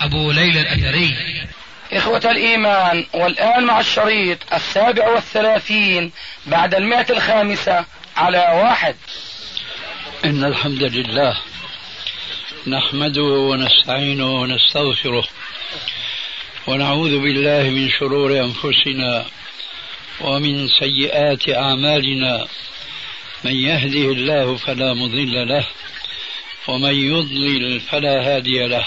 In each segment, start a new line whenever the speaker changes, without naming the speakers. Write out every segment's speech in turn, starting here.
أبو ليلى الأثري.
إخوة الإيمان والآن مع الشريط السابع والثلاثين بعد المئة الخامسة على واحد.
إن الحمد لله نحمده ونستعينه ونستغفره ونعوذ بالله من شرور أنفسنا ومن سيئات أعمالنا. من يهده الله فلا مضل له ومن يضلل فلا هادي له.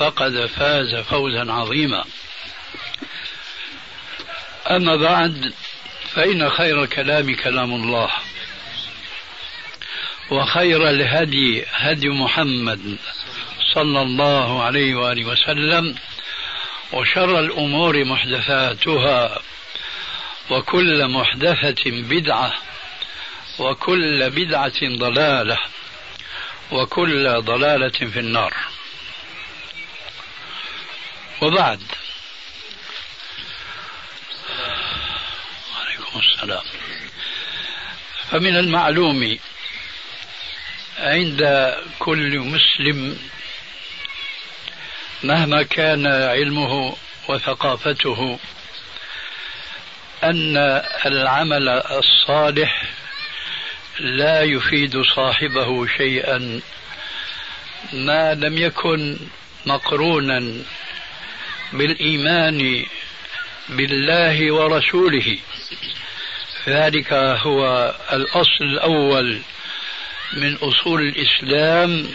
فقد فاز فوزا عظيما. أما بعد فإن خير الكلام كلام الله وخير الهدي هدي محمد صلى الله عليه وآله وسلم وشر الأمور محدثاتها وكل محدثة بدعة وكل بدعة ضلالة وكل ضلالة في النار. وبعد. وعليكم السلام. فمن المعلوم عند كل مسلم مهما كان علمه وثقافته أن العمل الصالح لا يفيد صاحبه شيئا ما لم يكن مقرونا بالإيمان بالله ورسوله. ذلك هو الأصل الأول من أصول الإسلام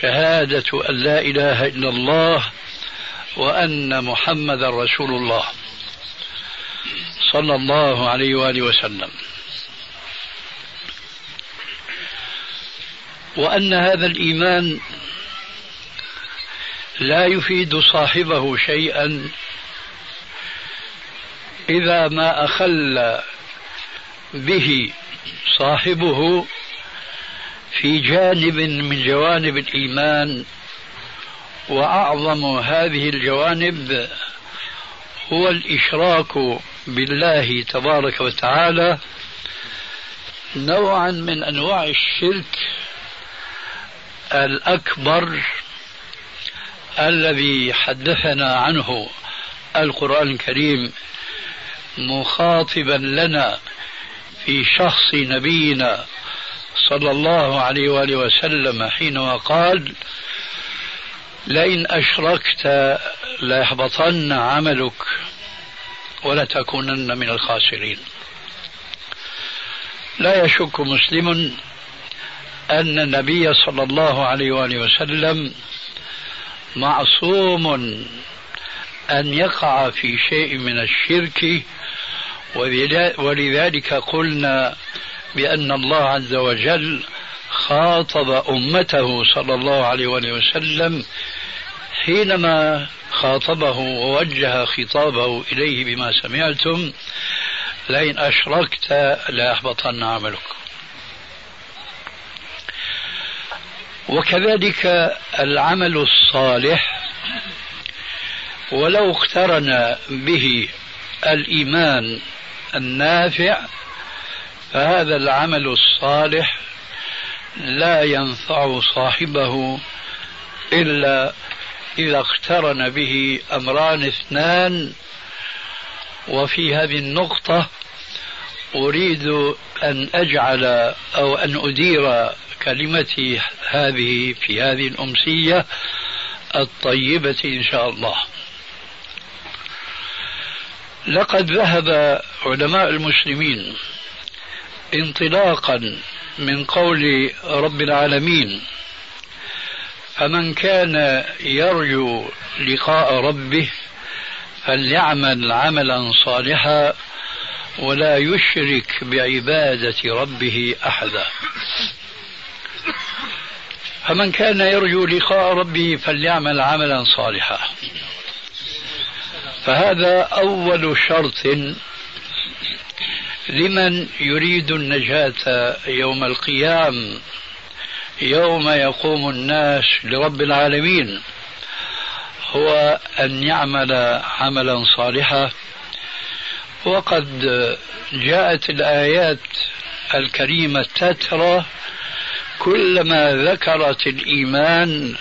شهادة أن لا إله إلا الله وأن محمدا رسول الله صلى الله عليه وآله وسلم. وأن هذا الإيمان لا يفيد صاحبه شيئا إذا ما أخل به صاحبه في جانب من جوانب الإيمان وأعظم هذه الجوانب هو الإشراك بالله تبارك وتعالى نوعا من أنواع الشرك الأكبر الذي حدثنا عنه القرآن الكريم مخاطبا لنا في شخص نبينا صلى الله عليه وآله وسلم حينما قال لئن أشركت ليحبطن عملك ولتكونن من الخاسرين. لا يشك مسلم أن النبي صلى الله عليه وآله وسلم معصوم أن يقع في شيء من الشرك ولذلك قلنا بأن الله عز وجل خاطب أمته صلى الله عليه وسلم حينما خاطبه ووجه خطابه إليه بما سمعتم لئن أشركت ليحبطن عملك. وكذلك العمل الصالح ولو اقترن به الإيمان النافع فهذا العمل الصالح لا ينفع صاحبه إلا إذا اقترن به أمران اثنان. وفي هذه النقطة أريد أن أجعل أو أن أدير كلمتي هذه في هذه الأمسية الطيبة إن شاء الله. لقد ذهب علماء المسلمين انطلاقا من قول رب العالمين فمن كان يرجو لقاء ربه فليعمل عملا صالحا ولا يشرك بعبادة ربه أحدا فمن كان يرجو لقاء ربه فليعمل عملا صالحا. فهذا أول شرط لمن يريد النجاة يوم القيام يوم يقوم الناس لرب العالمين هو أن يعمل عملا صالحا. وقد جاءت الآيات الكريمة تترى كلما ذكرت الإيمان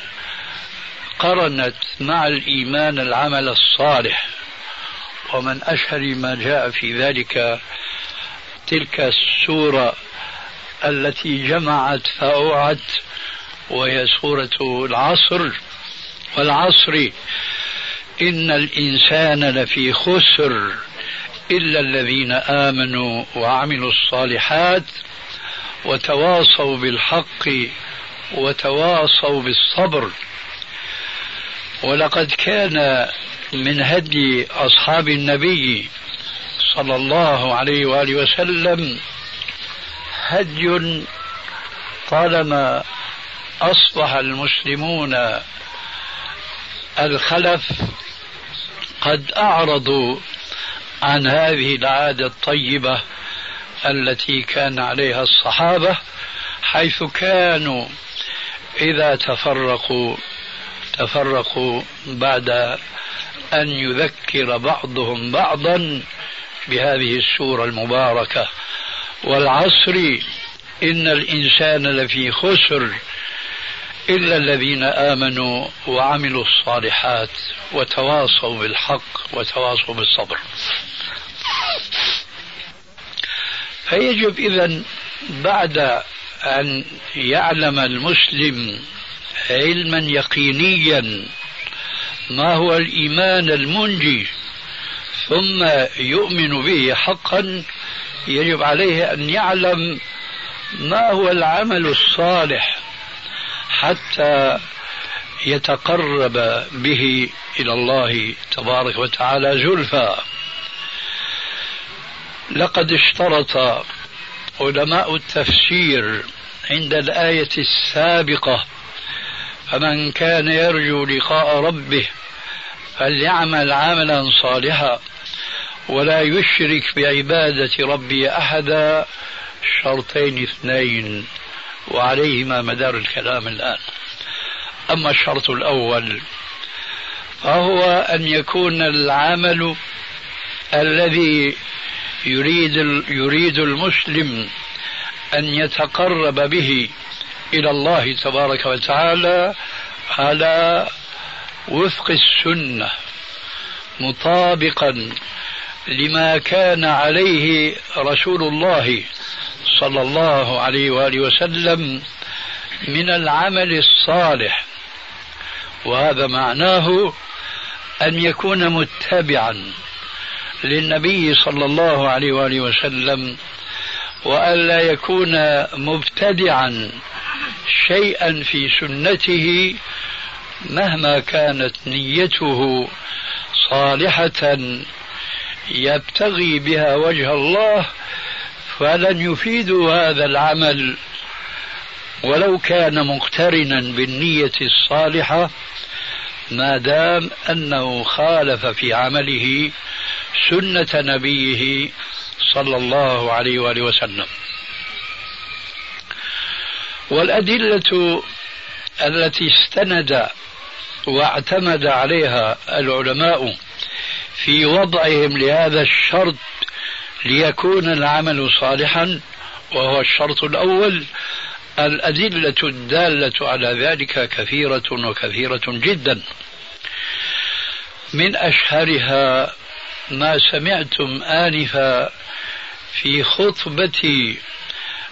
قرنت مع الإيمان العمل الصالح. ومن أشهر ما جاء في ذلك تلك السورة التي جمعت فأوعت وهي سورة العصر. والعصر إن الإنسان لفي خسر إلا الذين آمنوا وعملوا الصالحات. وتواصوا بالحق وتواصوا بالصبر. ولقد كان من هدي أصحاب النبي صلى الله عليه وآله وسلم هدي طالما أصبح المسلمون الخلف قد أعرضوا عن هذه العادة الطيبة التي كان عليها الصحابة حيث كانوا إذا تفرقوا تفرقوا بعد أن يذكر بعضهم بعضا بهذه السورة المباركة. والعصر إن الإنسان لفي خسر إلا الذين آمنوا وعملوا الصالحات وتواصوا بالحق وتواصوا بالصبر. فيجب إذا بعد أن يعلم المسلم علما يقينيا ما هو الإيمان المنجي ثم يؤمن به حقا يجب عليه أن يعلم ما هو العمل الصالح حتى يتقرب به إلى الله تبارك وتعالى زلفى. لقد اشترط علماء التفسير عند الآية السابقة فمن كان يرجو لقاء ربه فليعمل عملا صالحا ولا يشرك بعبادة ربي أحدا. شرطين اثنين وعليهما مدار الكلام الآن. أما الشرط الأول فهو أن يكون العمل الذي يريد يريد المسلم أن يتقرب به إلى الله تبارك وتعالى على وفق السنة مطابقا لما كان عليه رسول الله صلى الله عليه وآله وسلم من العمل الصالح. وهذا معناه أن يكون متبعا للنبي صلى الله عليه وآله وسلم والا يكون مبتدعا شيئا في سنته مهما كانت نيته صالحة يبتغي بها وجه الله فلن يفيد هذا العمل. ولو كان مقترنا بالنية الصالحة ما دام أنه خالف في عمله سنة نبيه صلى الله عليه وآله وسلم. والأدلة التي استند واعتمد عليها العلماء في وضعهم لهذا الشرط ليكون العمل صالحا وهو الشرط الأول. الأدلة الدالة على ذلك كثيرة وكثيرة جدا. من أشهرها ما سمعتم آنفا في خطبتي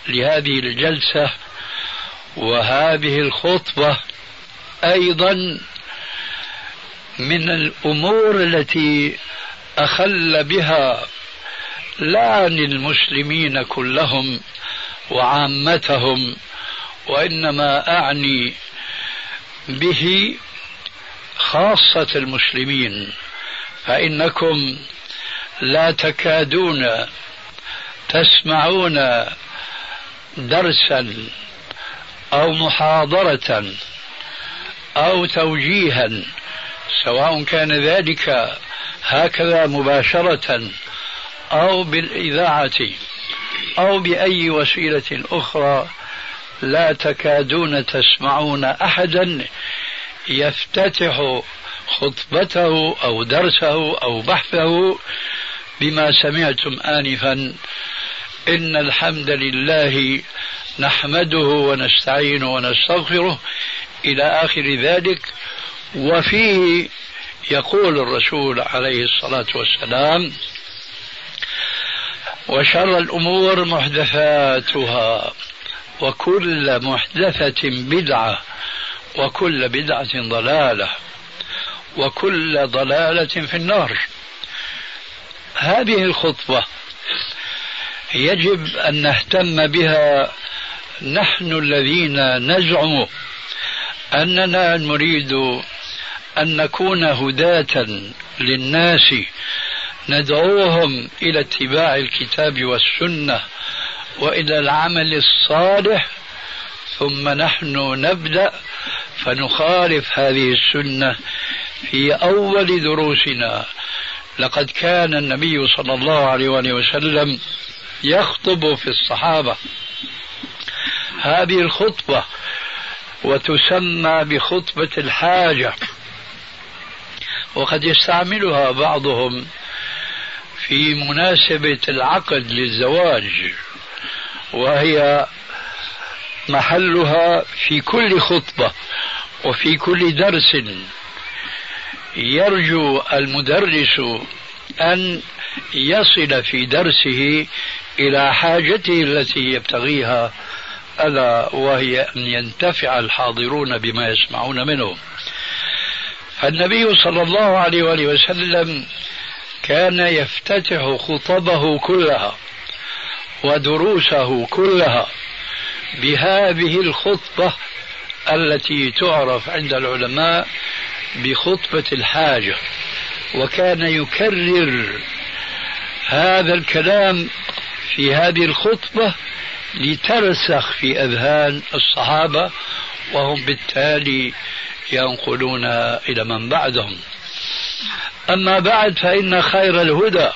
لهذه الجلسة وهذه الخطبة أيضا من الأمور التي أخل بها لا عن المسلمين كلهم وعامتهم وإنما أعني به خاصة المسلمين. فإنكم لا تكادون تسمعون درسا أو محاضرة أو توجيها سواء كان ذلك هكذا مباشرة أو بالإذاعة أو بأي وسيلة أخرى لا تكادون تسمعون أحدا يفتتح خطبته أو درسه أو بحثه بما سمعتم آنفا. إن الحمد لله نحمده ونستعينه ونستغفره إلى آخر ذلك. وفيه يقول الرسول عليه الصلاة والسلام وشر الأمور محدثاتها وكل محدثة بدعة وكل بدعة ضلالة. وكل ضلالة في النار. هذه الخطبة يجب أن نهتم بها. نحن الذين نزعم أننا نريد أن نكون هداة للناس ندعوهم إلى اتباع الكتاب والسنة وإلى العمل الصالح ثم نحن نبدأ فنخالف هذه السنة في أول دروسنا. لقد كان النبي صلى الله عليه وسلم يخطب في الصحابة. هذه الخطبة وتسمى بخطبة الحاجة. وقد يستعملها بعضهم في مناسبة العقد للزواج. وهي محلها في كل خطبة وفي كل درس. يرجو المدرس أن يصل في درسه إلى حاجته التي يبتغيها ألا وهي أن ينتفع الحاضرون بما يسمعون منه. فالنبي صلى الله عليه وآله وسلم كان يفتتح خطبه كلها ودروسه كلها بهذه الخطبة التي تعرف عند العلماء بخطبة الحاجة وكان يكرر هذا الكلام في هذه الخطبة لترسخ في أذهان الصحابة وهم بالتالي ينقلون إلى من بعدهم. أما بعد فإن خير الهدى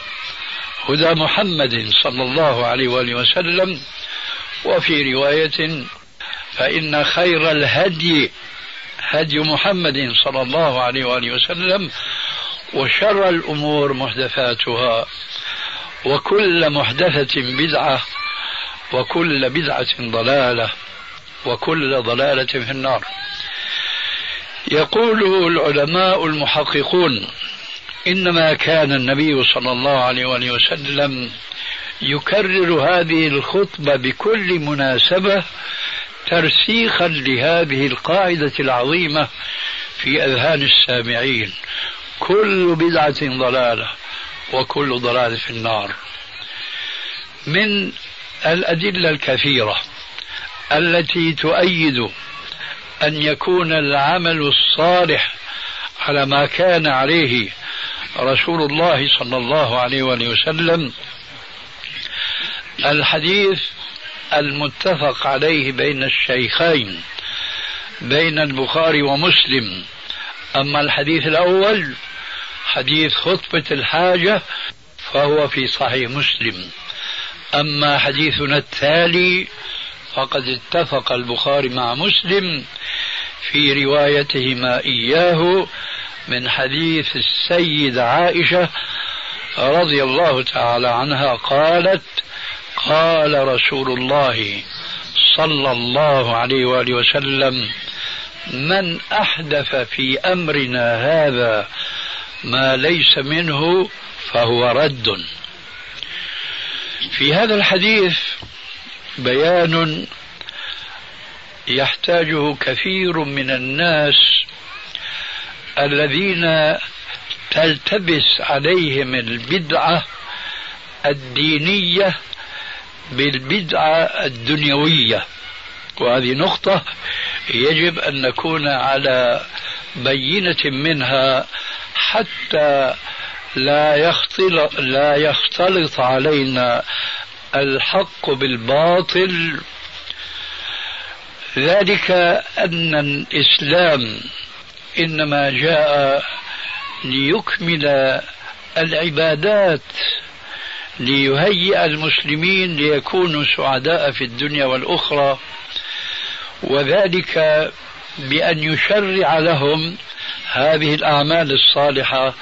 هدى محمد صلى الله عليه وآله وسلم. وفي رواية فإن خير الهدي هدي محمد صلى الله عليه وآله وسلم وشر الأمور محدثاتها وكل محدثة بدعة وكل بدعة ضلالة وكل ضلالة في النار. يقول العلماء المحققون إنما كان النبي صلى الله عليه وآله وسلم يكرر هذه الخطبة بكل مناسبة ترسيخا لهذه القاعدة العظيمة في أذهان السامعين. كل بدعة ضلالة وكل ضلالة في النار. من الأدلة الكثيرة التي تؤيد أن يكون العمل الصالح على ما كان عليه رسول الله صلى الله عليه وآله وسلم. الحديث المتفق عليه بين الشيخين بين البخاري ومسلم. أما الحديث الأول حديث خطبة الحاجة فهو في صحيح مسلم. أما حديثنا التالي فقد اتفق البخاري مع مسلم في روايتهما إياه من حديث السيدة عائشة رضي الله تعالى عنها قالت قال رسول الله صلى الله عليه وآله وسلم من أحدث في أمرنا هذا ما ليس منه فهو رد. في هذا الحديث بيان يحتاجه كثير من الناس الذين تلتبس عليهم البدعة الدينية بالبدعة الدنيوية. وهذه نقطة يجب أن نكون على بينة منها حتى لا يختلط لا يختلط علينا الحق بالباطل. ذلك أن الإسلام إنما جاء ليكمل العبادات. ليهيئ المسلمين ليكونوا سعداء في الدنيا والأخرى وذلك بأن يشرع لهم هذه الأعمال الصالحة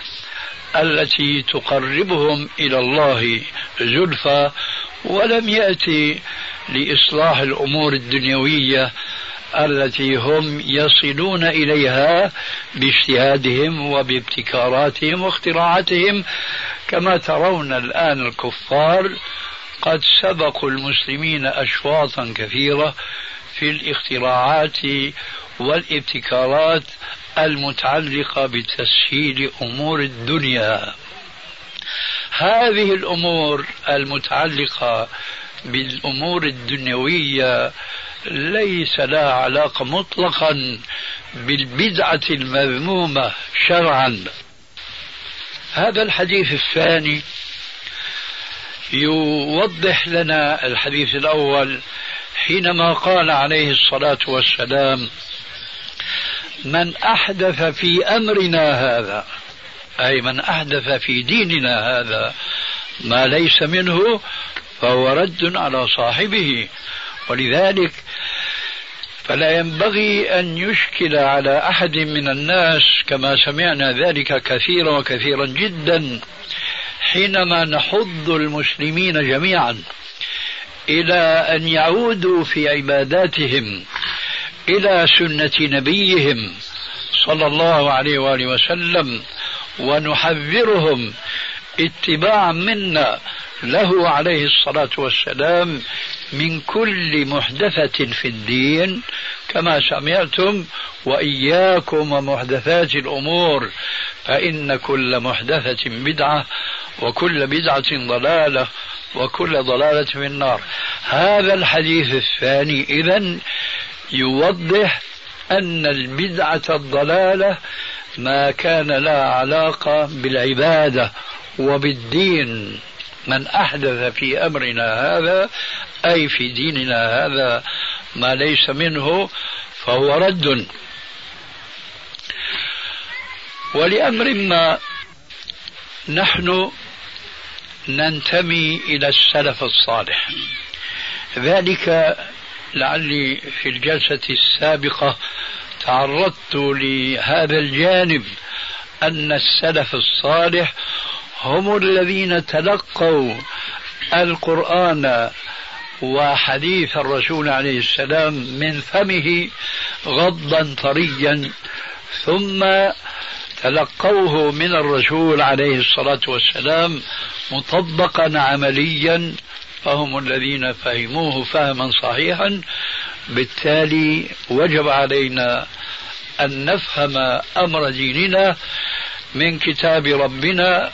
التي تقربهم إلى الله زلفى ولم يأتي لإصلاح الأمور الدنيوية التي هم يصلون إليها باجتهادهم وبابتكاراتهم واختراعاتهم. كما ترون الآن الكفار قد سبقوا المسلمين اشواطا كثيرة في الاختراعات والابتكارات المتعلقة بتسهيل أمور الدنيا. هذه الأمور المتعلقة بالأمور الدنيوية ليس لها علاقة مطلقا بالبدعة المذمومة شرعا. هذا الحديث الثاني يوضح لنا الحديث الأول حينما قال عليه الصلاة والسلام من أحدث في أمرنا هذا أي من أحدث في ديننا هذا ما ليس منه فهو رد على صاحبه ولذلك فلا ينبغي أن يشكل على أحد من الناس كما سمعنا ذلك كثيرا وكثيرا جدا حينما نحض المسلمين جميعا إلى أن يعودوا في عباداتهم إلى سنة نبيهم صلى الله عليه وآله وسلم ونحذرهم اتباعا منا له عليه الصلاة والسلام من كل محدثة في الدين كما سمعتم وإياكم ومحدثات الأمور. فإن كل محدثة بدعة وكل بدعة ضلالة وكل ضلالة في النار. هذا الحديث الثاني اذا يوضح أن البدعة الضلالة ما كان لها علاقة بالعبادة وبالدين. من أحدث في أمرنا هذا أي في ديننا هذا ما ليس منه فهو رد. ولأمر ما نحن ننتمي إلى السلف الصالح. ذلك لعلي في الجلسة السابقة تعرضت لهذا الجانب أن السلف الصالح هم الذين تلقوا القرآن وحديث الرسول عليه السلام من فمه غضا طريا ثم تلقوه من الرسول عليه الصلاة والسلام مطبقا عمليا فهم الذين فهموه فهما صحيحا. بالتالي وجب علينا أن نفهم أمر ديننا من كتاب ربنا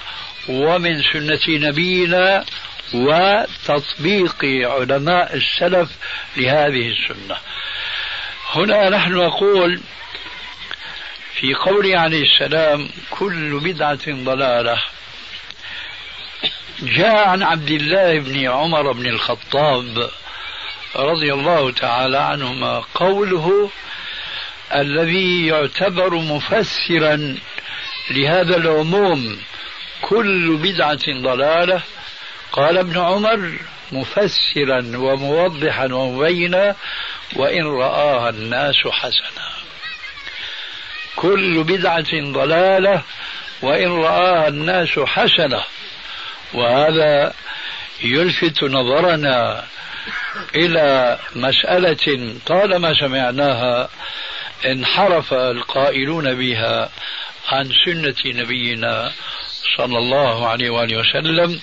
ومن سنة نبينا وتطبيق علماء السلف لهذه السنة. هنا نحن نقول في قوله عليه السلام كل بدعة ضلالة. جاء عن عبد الله بن عمر بن الخطاب رضي الله تعالى عنهما قوله الذي يعتبر مفسرا لهذا العموم كل بدعة ضلالة. قال ابن عمر مفسرا وموضحا ومبينا وإن رآها الناس حسنا. كل بدعة ضلالة وإن رآها الناس حسنة وهذا يلفت نظرنا إلى مسألة طالما سمعناها انحرف القائلون بها عن سنة نبينا صلى الله عليه وآله وسلم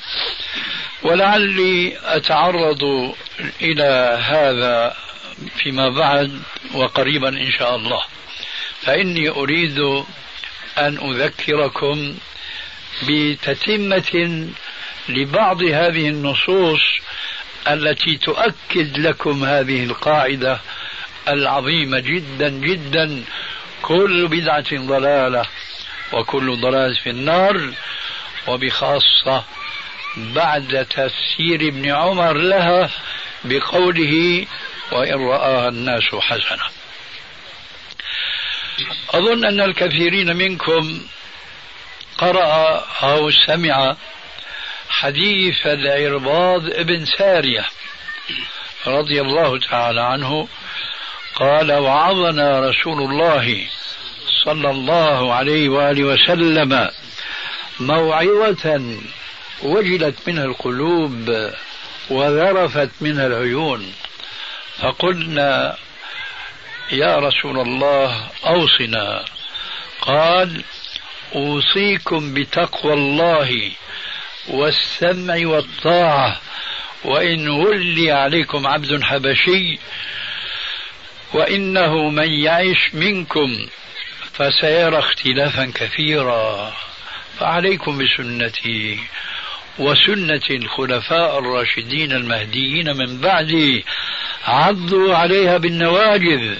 ولعلي أتعرض إلى هذا فيما بعد وقريبا إن شاء الله. فإني أريد أن أذكركم بتتمة لبعض هذه النصوص التي تؤكد لكم هذه القاعدة العظيمة جدا جدا. كل بدعة ضلالة. وكل ضلالة في النار. وبخاصة بعد تفسير ابن عمر لها بقوله وإن رآها الناس حسنة أظن أن الكثيرين منكم قرأ أو سمع حديث العرباض ابن سارية رضي الله تعالى عنه. قال وعظنا رسول الله صلى الله عليه وآله وسلم موعظة وجلت منها القلوب وذرفت منها العيون فقلنا يا رسول الله أوصنا. قال أوصيكم بتقوى الله والسمع والطاعة وإن ولي عليكم عبد حبشي وإنه من يعش منكم فسيرى اختلافا كثيرا. فعليكم بسنتي وسنة الخلفاء الراشدين المهديين من بعدي. عضوا عليها بالنواجذ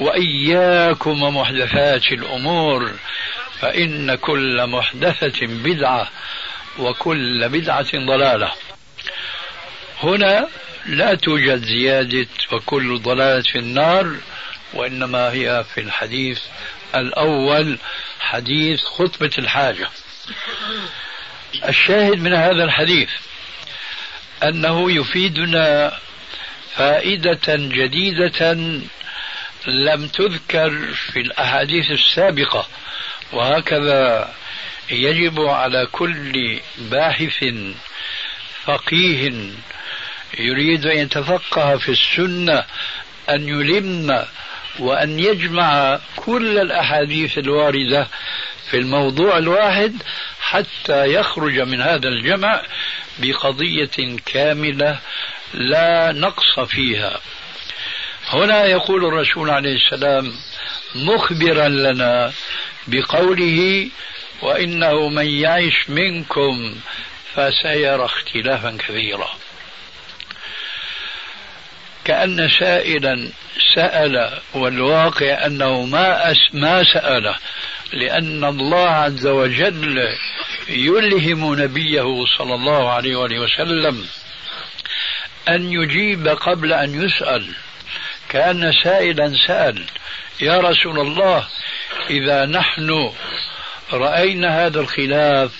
وإياكم ومحدثات الأمور. فإن كل محدثة بدعة وكل بدعة ضلالة. هنا لا توجد زيادة وكل ضلالة في النار وإنما هي في الحديث الأول حديث خطبة الحاجة. الشاهد من هذا الحديث أنه يفيدنا فائدة جديدة لم تذكر في الأحاديث السابقة وهكذا يجب على كل باحث فقيه يريد أن يتفقه في السنة أن يلم وأن يجمع كل الأحاديث الواردة في الموضوع الواحد حتى يخرج من هذا الجمع بقضية كاملة لا نقص فيها. هنا يقول الرسول عليه السلام مخبرا لنا بقوله وإنه من يعش منكم فسيرى اختلافا كثيرا. كأن سائلا سأل والواقع أنه ما أس ما سأل لأن الله عز وجل يلهم نبيه صلى الله عليه وآله وسلم أن يجيب قبل أن يسأل. كأن سائلا سأل يا رسول الله إذا نحن رأينا هذا الخلاف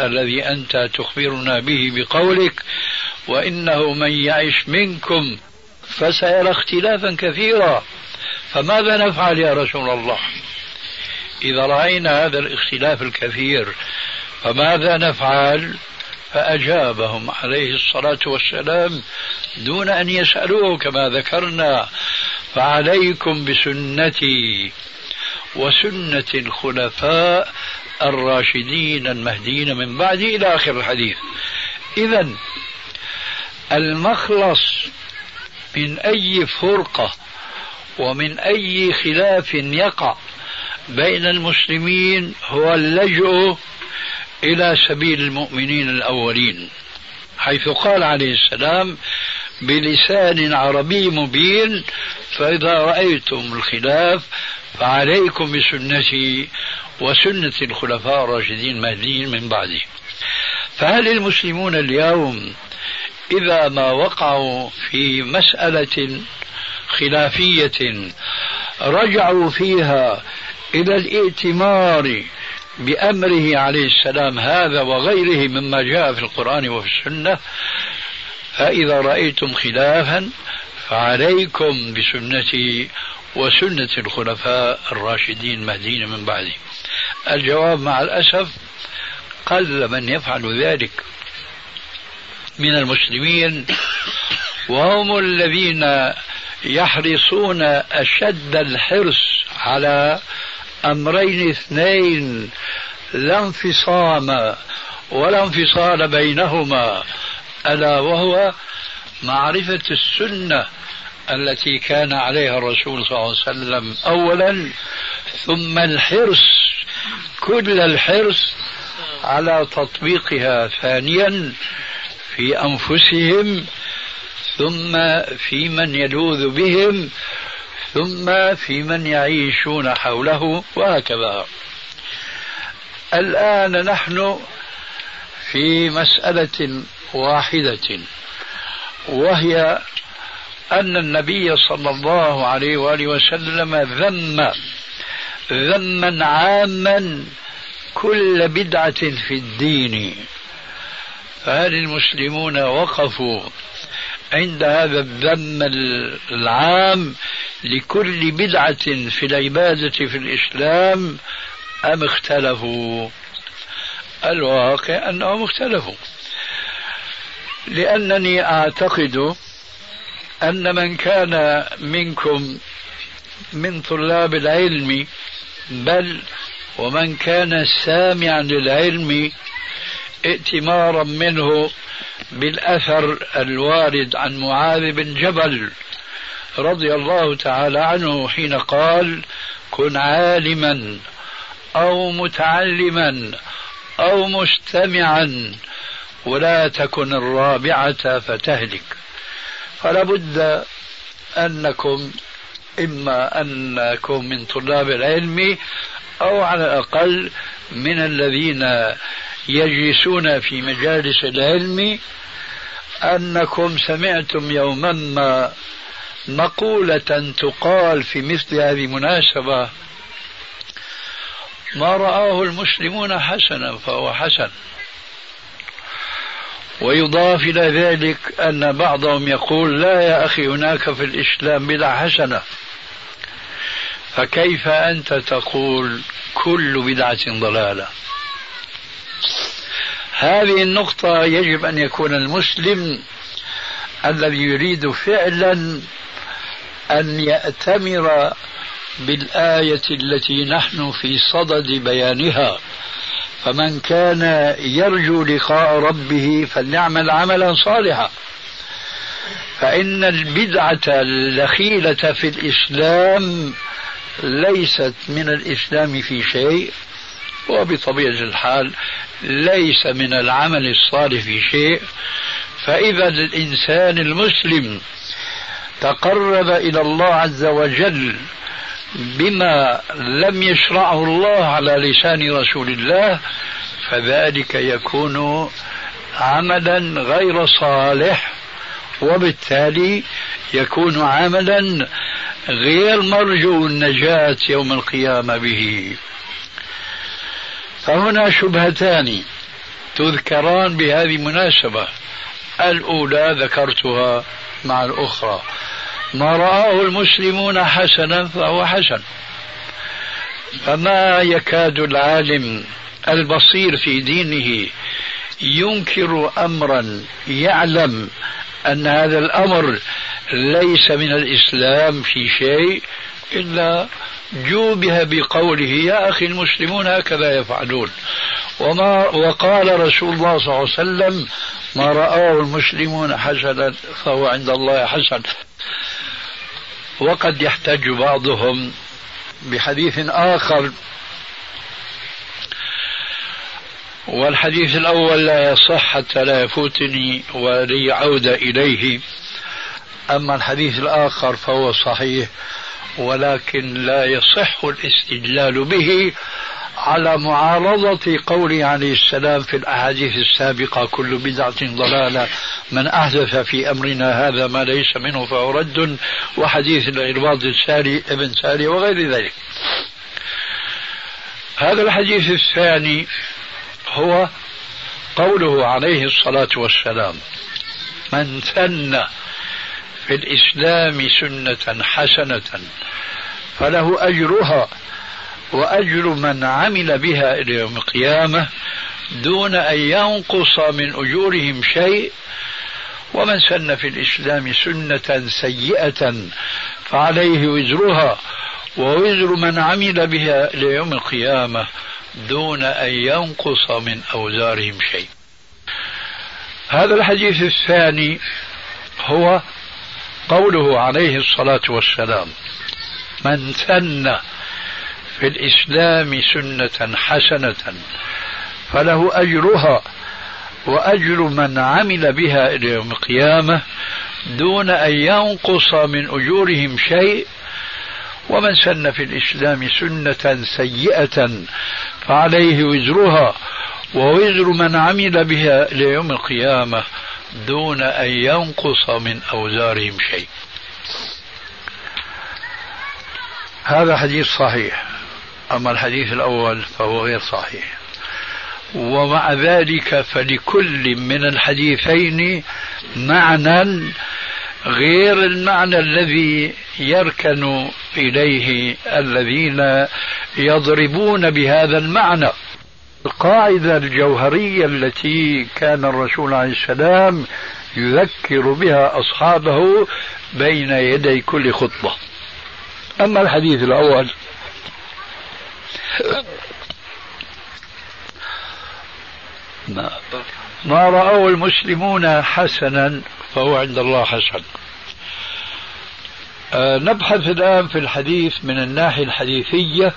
الذي أنت تخبرنا به بقولك وإنه من يعش منكم فسيرى اختلافا كثيرا. فماذا نفعل يا رسول الله؟ إذا رأينا هذا الاختلاف الكثير فماذا نفعل؟ فأجابهم عليه الصلاة والسلام دون أن يسألوه كما ذكرنا فعليكم بسنتي وسنة الخلفاء الراشدين المهديين من بعدي إلى آخر الحديث. إذا المخلص من أي فرقة ومن أي خلاف يقع بين المسلمين هو اللجوء إلى سبيل المؤمنين الأولين حيث قال عليه السلام بلسان عربي مبين فإذا رأيتم الخلاف فعليكم بسنتي وسنة الخلفاء الراشدين المهديين من بعدي فهل المسلمون اليوم إذا ما وقعوا في مسألة خلافية رجعوا فيها إلى الائتمار بأمره عليه السلام هذا وغيره مما جاء في القرآن وفي السنة. فإذا رأيتم خلافا فعليكم بسنتي وسنة الخلفاء الراشدين المهديين من بعده الجواب مع الأسف قل من يفعل ذلك. من المسلمين وهم الذين يحرصون أشد الحرص على أمرين اثنين لا انفصام ولا انفصال بينهما ألا وهو معرفة السنة التي كان عليها الرسول صلى الله عليه وسلم أولا ثم الحرص كل الحرص على تطبيقها ثانيا في أنفسهم ثم في من يلوذ بهم ثم في من يعيشون حوله وهكذا. الآن نحن في مسألة واحدة وهي أن النبي صلى الله عليه وآله وسلم ذم ذما عاما كل بدعة في الدين. فهل المسلمون وقفوا عند هذا الذم العام لكل بدعة في العبادة في الإسلام أم اختلفوا؟ الواقع أنهم اختلفوا. لأنني أعتقد أن من كان منكم من طلاب العلم بل ومن كان سامعا للعلم ائتمارا منه بالأثر الوارد عن معاذ بن جبل رضي الله تعالى عنه حين قال كن عالما أو متعلما أو مستمعا ولا تكن الرابعة فتهلك فلا بد أنكم إما أنكم من طلاب العلم أو على الأقل من الذين يجلسون في مجالس العلم أنكم سمعتم يوما ما مقولة تقال في مثل هذه المناسبة. ما رآه المسلمون حسنا فهو حسن. ويضاف إلى ذلك أن بعضهم يقول لا يا أخي هناك في الإسلام بلا حسنة. فكيف أنت تقول كل بدعة ضلالة؟ هذه النقطة يجب أن يكون المسلم الذي يريد فعلا أن يأتمر بالآية التي نحن في صدد بيانها. فمن كان يرجو لقاء ربه فليعمل عملا صالحا. فإن البدعة الدخيلة في الإسلام ليست من الإسلام في شيء. وبطبيعة الحال ليس من العمل الصالح في شيء. فإذا الإنسان المسلم تقرب إلى الله عز وجل بما لم يشرعه الله على لسان رسول الله فذلك يكون عملا غير صالح وبالتالي يكون عملا غير مرجو النجاة يوم القيامة به. فهنا شبهتان تذكران بهذه المناسبة الأولى ذكرتها مع الأخرى. ما رآه المسلمون حسنا فهو حسن. فما يكاد العالم البصير في دينه ينكر أمرا يعلم أن هذا الأمر ليس من الإسلام في شيء إلا جوبه بقوله يا أخي المسلمون هكذا يفعلون. وما وقال رسول الله صلى الله عليه وسلم ما رآه المسلمون حسنا فهو عند الله حسن. وقد يحتج بعضهم بحديث آخر. والحديث الأول لا يصح حتى لا يفوتني ولي عودة إليه. أما الحديث الآخر فهو صحيح. ولكن لا يصح الاستدلال به على معارضة قوله عليه السلام في الأحاديث السابقة كل بدعة ضلالة من أحدث في أمرنا هذا ما ليس منه فهو رد وحديث العرباض الساري ابن ساري وغير ذلك. هذا الحديث الثاني هو قوله عليه الصلاة والسلام من سن في الإسلام سنة حسنة فله أجرها وأجر من عمل بها إلى يوم القيامة دون أن ينقص من أجورهم شيء. ومن سن في الإسلام سنة سيئة فعليه وزرها ووزر من عمل بها إلى يوم القيامة دون أن ينقص من أوزارهم شيء. هذا الحديث الثاني هو قوله عليه الصلاة والسلام من سن في الإسلام سنة حسنة فله أجرها وأجر من عمل بها إلى يوم القيامة دون أن ينقص من أجورهم شيء ومن سن في الإسلام سنة سيئة فعليه وزرها ووزر من عمل بها إلى يوم القيامة دون أن ينقص من أوزارهم شيء. هذا حديث صحيح. أما الحديث الأول فهو غير صحيح. ومع ذلك فلكل من الحديثين معنى غير المعنى الذي يركن إليه الذين يضربون بهذا المعنى. القاعدة الجوهرية التي كان الرسول عليه السلام يذكر بها أصحابه بين يدي كل خطبة. أما الحديث الأول ما, ما رأوه المسلمون حسنا فهو عند الله حسن. أه نبحث الآن في الحديث من الناحية الحديثية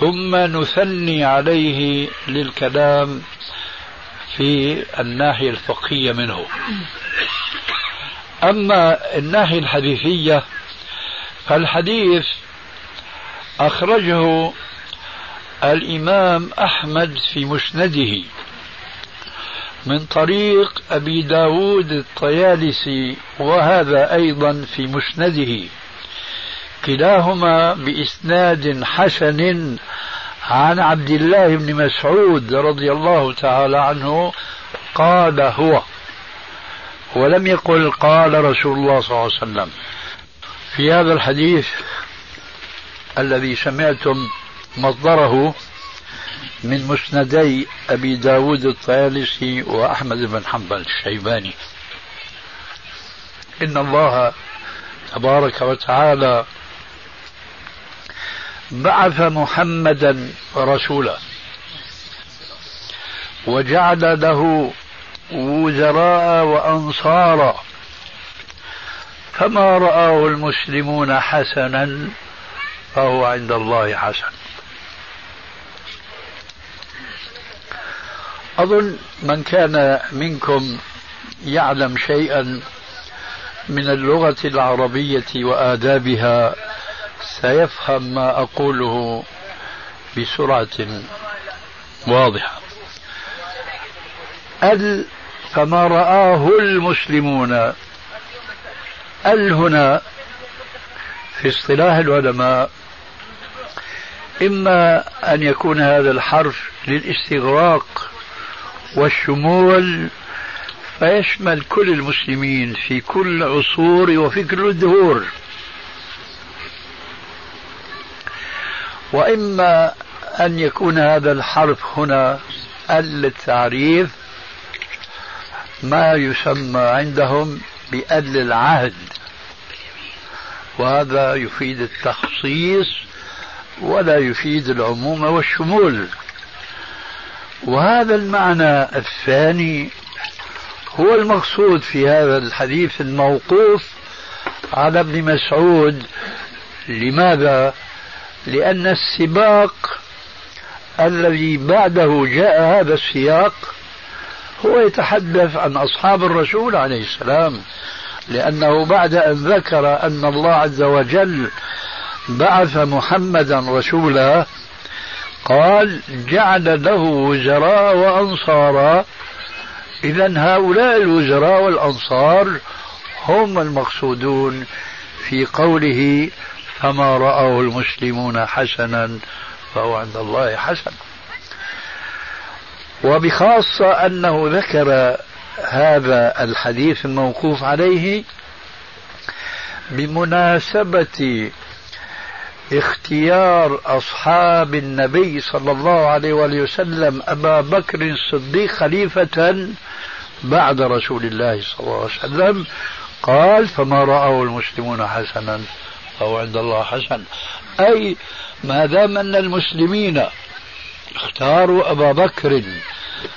ثم نثني عليه للكلام في الناحية الفقهية منه. أما الناحية الحديثية فالحديث أخرجه الإمام أحمد في مسنده من طريق أبي داود الطيالسي وهذا أيضا في مسنده. كلاهما بإسناد حسن عن عبد الله بن مسعود رضي الله تعالى عنه قال هو ولم يقل قال رسول الله صلى الله عليه وسلم. في هذا الحديث الذي سمعتم مصدره من مسندي أبي داود الطيالسي وأحمد بن حنبل الشيباني. إن الله تبارك وتعالى بعث محمدا رسولا. وجعل له وزراء وأنصارا. فما رآه المسلمون حسنا فهو عند الله حسن. أظن من كان منكم يعلم شيئا من اللغة العربية وآدابها سيفهم ما أقوله بسرعة واضحة. أل فما رآه المسلمون. أل هنا في اصطلاح العلماء. إما أن يكون هذا الحرف للاستغراق والشمول فيشمل كل المسلمين في كل عصور وفي كل الدهور. وإما أن يكون هذا الحرف هنا ال التعريف ما يسمى عندهم بأل العهد. وهذا يفيد التخصيص ولا يفيد العموم والشمول. وهذا المعنى الثاني هو المقصود في هذا الحديث الموقوف على ابن مسعود. لماذا؟ لأن السباق الذي بعده جاء هذا السياق هو يتحدث عن أصحاب الرسول عليه السلام لأنه بعد أن ذكر أن الله عز وجل بعث محمدا رسولا قال جعل له وزراء وأنصارا. إذا هؤلاء الوزراء والأنصار هم المقصودون في قوله فما رأوا المسلمون حسنا فهو عند الله حسن. وبخاصة أنه ذكر هذا الحديث الموقوف عليه بمناسبة اختيار أصحاب النبي صلى الله عليه وآله وسلم أبا بكر الصديق خليفة بعد رسول الله صلى الله عليه وسلم. قال فما رأوا المسلمون حسنا. فهو عند الله حسن. أي ما دام أن المسلمين اختاروا أبا بكر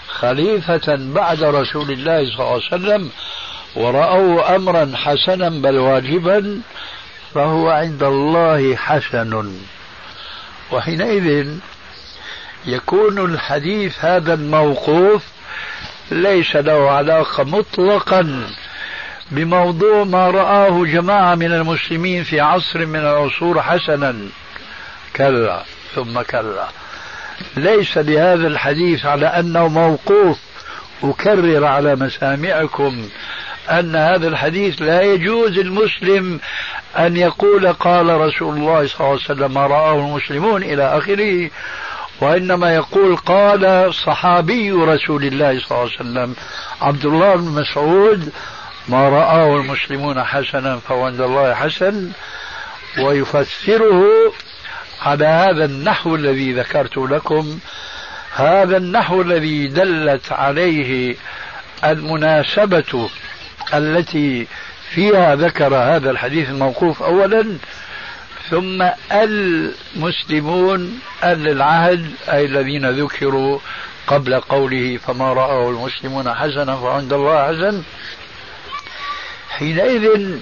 خليفة بعد رسول الله صلى الله عليه وسلم ورأوا أمرا حسنا بل واجبا فهو عند الله حسن. وحينئذ يكون الحديث هذا الموقوف ليس له علاقة مطلقا بموضوع ما رآه جماعة من المسلمين في عصر من العصور حسنا. كلا ثم كلا. ليس لهذا الحديث على أنه موقوف. أكرر على مسامعكم أن هذا الحديث لا يجوز المسلم أن يقول قال رسول الله صلى الله عليه وسلم ما رآه المسلمون إلى آخره وإنما يقول قال صحابي رسول الله صلى الله عليه وسلم عبد الله بن مسعود ما رآه المسلمون حسنا فهو عند الله حسن ويفسره على هذا النحو الذي ذكرت لكم هذا النحو الذي دلت عليه المناسبة التي فيها ذكر هذا الحديث الموقوف أولا ثم المسلمون أهل العهد أي الذين ذكروا قبل قوله فما رأوا المسلمون حسنا فعند الله حسن حينئذ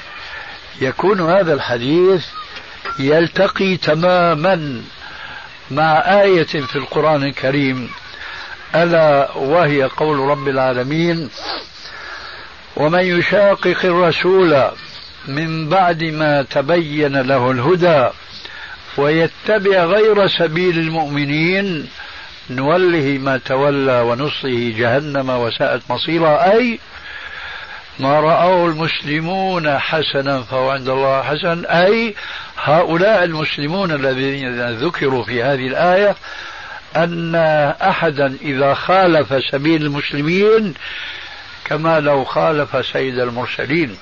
يكون هذا الحديث يلتقي تماما مع آية في القرآن الكريم. ألا وهي قول رب العالمين ومن يشاقق الرسول من بعد ما تبين له الهدى ويتبع غير سبيل المؤمنين نوله ما تولى ونصله جهنم وساءت مصيرا أي ما رأوا المسلمون حسنا فهو عند الله حسن. أي هؤلاء المسلمون الذين ذكروا في هذه الآية أن أحدا إذا خالف سبيل المسلمين كما لو خالف سيد المرسلين.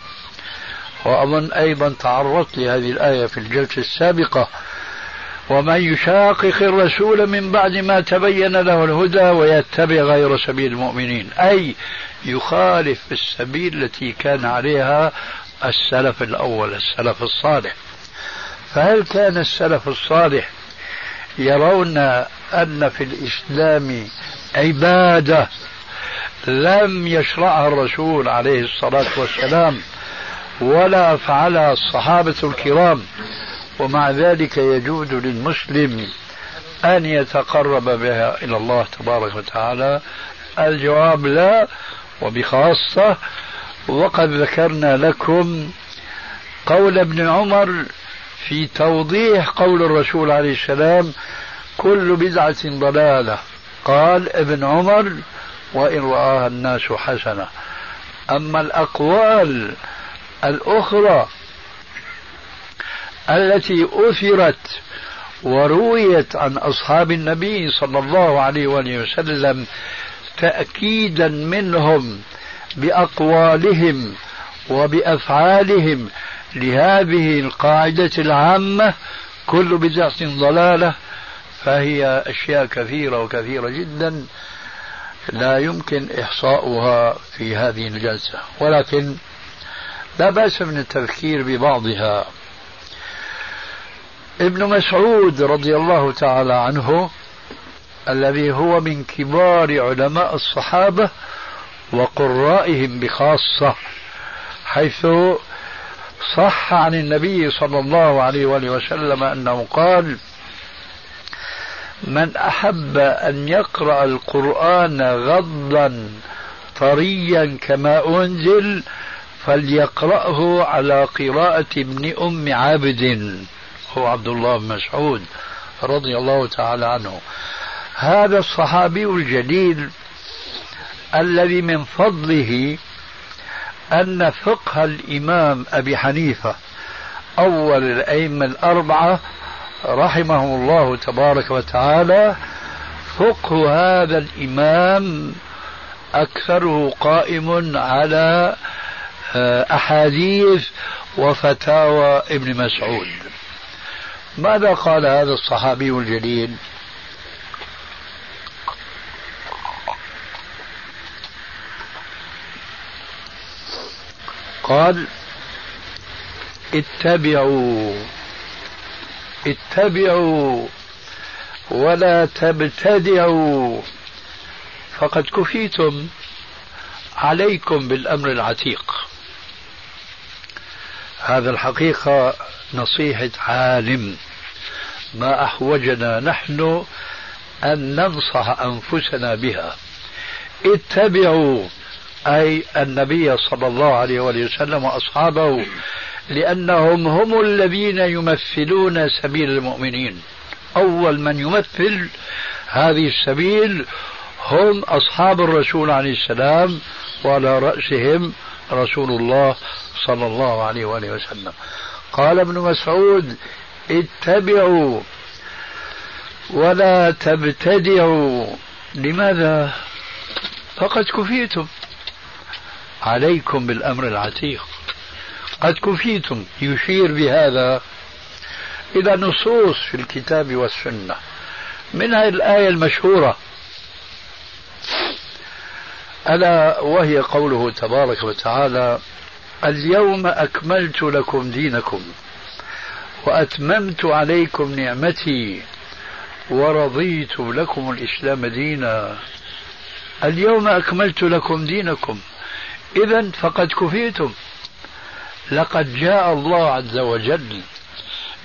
وأظن أيضا تعرضت لهذه الآية في الجلسة السابقة ومن يشاقق الرسول من بعد ما تبين له الهدى ويتبع غير سبيل المؤمنين أي يخالف السبيل التي كان عليها السلف الأول السلف الصالح. فهل كان السلف الصالح يرون أن في الإسلام عبادة لم يشرعها الرسول عليه الصلاة والسلام ولا فعلها الصحابة الكرام ومع ذلك يجوز للمسلم أن يتقرب بها إلى الله تبارك وتعالى. الجواب لا وبخاصة وقد ذكرنا لكم قول ابن عمر في توضيح قول الرسول عليه السلام كل بدعة ضلالة قال ابن عمر وإن رآها الناس حسنة أما الأقوال الأخرى التي أثرت ورويت عن أصحاب النبي صلى الله عليه وآله وسلم تأكيدا منهم بأقوالهم وبأفعالهم لهذه القاعدة العامة كل بدعة ضلالة فهي أشياء كثيرة وكثيرة جدا لا يمكن إحصاؤها في هذه الجلسة. ولكن لا بأس من التذكير ببعضها. ابن مسعود رضي الله تعالى عنه الذي هو من كبار علماء الصحابة وقرائهم بخاصة حيث صح عن النبي صلى الله عليه وآله وسلم أنه قال من أحب أن يقرأ القرآن غضا طريا كما أنزل فليقرأه على قراءة ابن أم عابد هو عبد الله بن مسعود رضي الله تعالى عنه. هذا الصحابي الجليل الذي من فضله أن فقه الإمام أبي حنيفة أول الأئمة الأربعة رحمه الله تبارك وتعالى فقه هذا الإمام أكثره قائم على آه، أحاديث وفتاوى ابن مسعود. ماذا قال هذا الصحابي الجليل؟ قال اتبعوا اتبعوا ولا تبتدعوا. فقد كفيتم عليكم بالأمر العتيق. هذا الحقيقة نصيحة عالم. ما أحوجنا نحن أن ننصح أنفسنا بها. اتبعوا أي النبي صلى الله عليه وسلم وأصحابه لأنهم هم الذين يمثلون سبيل المؤمنين. أول من يمثل هذه السبيل هم أصحاب الرسول عليه السلام وعلى رأسهم رسول الله صلى الله عليه وآله وسلم. قال ابن مسعود اتبعوا ولا تبتدعوا. لماذا؟ فقد كفيتم. عليكم بالأمر العتيق. قد كفيتم. يشير بهذا إلى نصوص في الكتاب والسنة. منها الآية المشهورة. ألا وهي قوله تبارك وتعالى اليوم أكملت لكم دينكم وأتممت عليكم نعمتي ورضيت لكم الإسلام دينا. اليوم أكملت لكم دينكم. إذا فقد كفيتم. لقد جاء الله عز وجل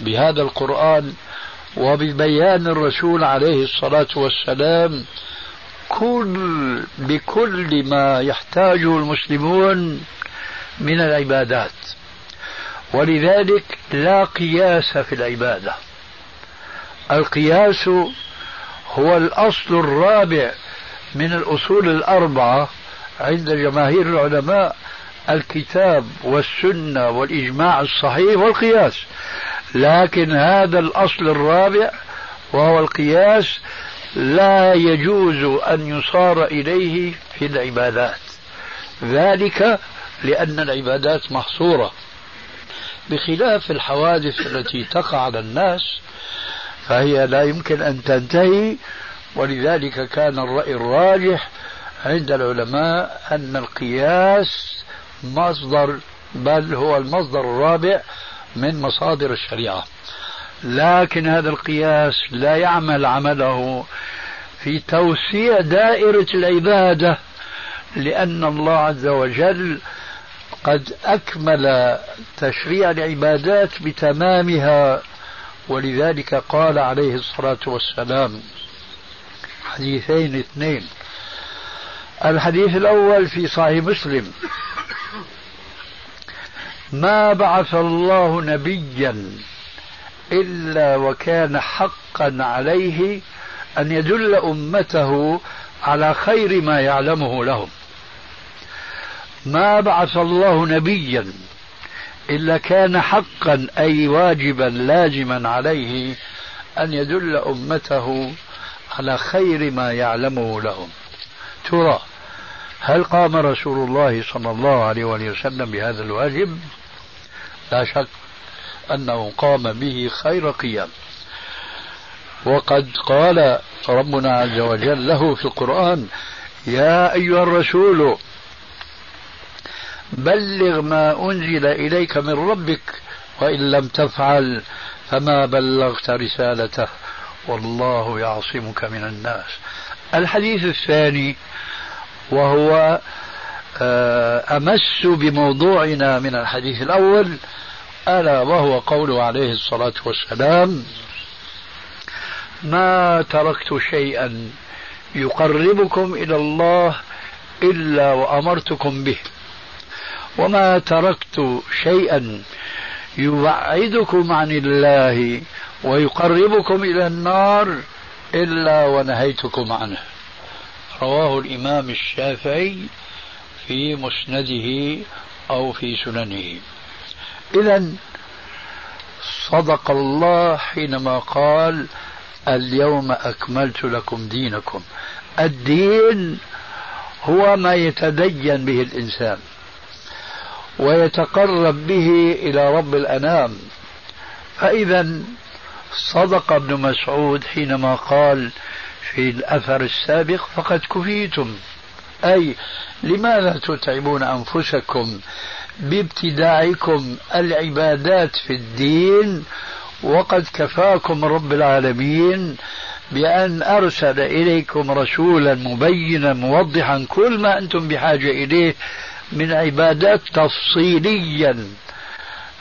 بهذا القرآن وببيان الرسول عليه الصلاة والسلام كل بكل ما يحتاجه المسلمون من العبادات. ولذلك لا قياس في العبادة. القياس هو الأصل الرابع من الأصول الأربعة عند جماهير العلماء الكتاب والسنة والإجماع الصحيح والقياس. لكن هذا الأصل الرابع وهو القياس لا يجوز أن يصار إليه في العبادات. ذلك لأن العبادات محصورة. بخلاف الحوادث التي تقع على الناس فهي لا يمكن أن تنتهي. ولذلك كان الرأي الراجح عند العلماء أن القياس مصدر بل هو المصدر الرابع من مصادر الشريعة. لكن هذا القياس لا يعمل عمله في توسيع دائرة العبادة لأن الله عز وجل قد أكمل تشريع العبادات بتمامها ولذلك قال عليه الصلاة والسلام حديثين اثنين. الحديث الأول في صحيح مسلم ما بعث الله نبيا إلا وكان حقا عليه أن يدل أمته على خير ما يعلمه لهم. ما بعث الله نبيا إلا كان حقا أي واجبا لازما عليه أن يدل أمته على خير ما يعلمه لهم. ترى هل قام رسول الله صلى الله عليه وسلم بهذا الواجب؟ لا شك أنه قام به خير قيام. وقد قال ربنا عز وجل له في القرآن يا أيها الرسول بلغ ما أنزل إليك من ربك وإن لم تفعل فما بلغت رسالته والله يعصمك من الناس. الحديث الثاني وهو آه، أمس بموضوعنا من الحديث الأول ألا وهو قوله عليه الصلاة والسلام ما تركت شيئا يقربكم إلى الله إلا وأمرتكم به. وما تركت شيئا يبعدكم عن الله ويقربكم إلى النار إلا ونهيتكم عنه. رواه الإمام الشافعي في مسنده أو في سننه. إذا صدق الله حينما قال اليوم أكملت لكم دينكم. الدين هو ما يتدين به الإنسان. ويتقرب به إلى رب الأنام. فإذا صدق ابن مسعود حينما قال في الأثر السابق فقد كفيتم. أي لماذا تتعبون أنفسكم بابتداعكم العبادات في الدين وقد كفاكم رب العالمين بأن أرسل إليكم رسولا مبينا موضحا كل ما أنتم بحاجة إليه من عبادات تفصيليا.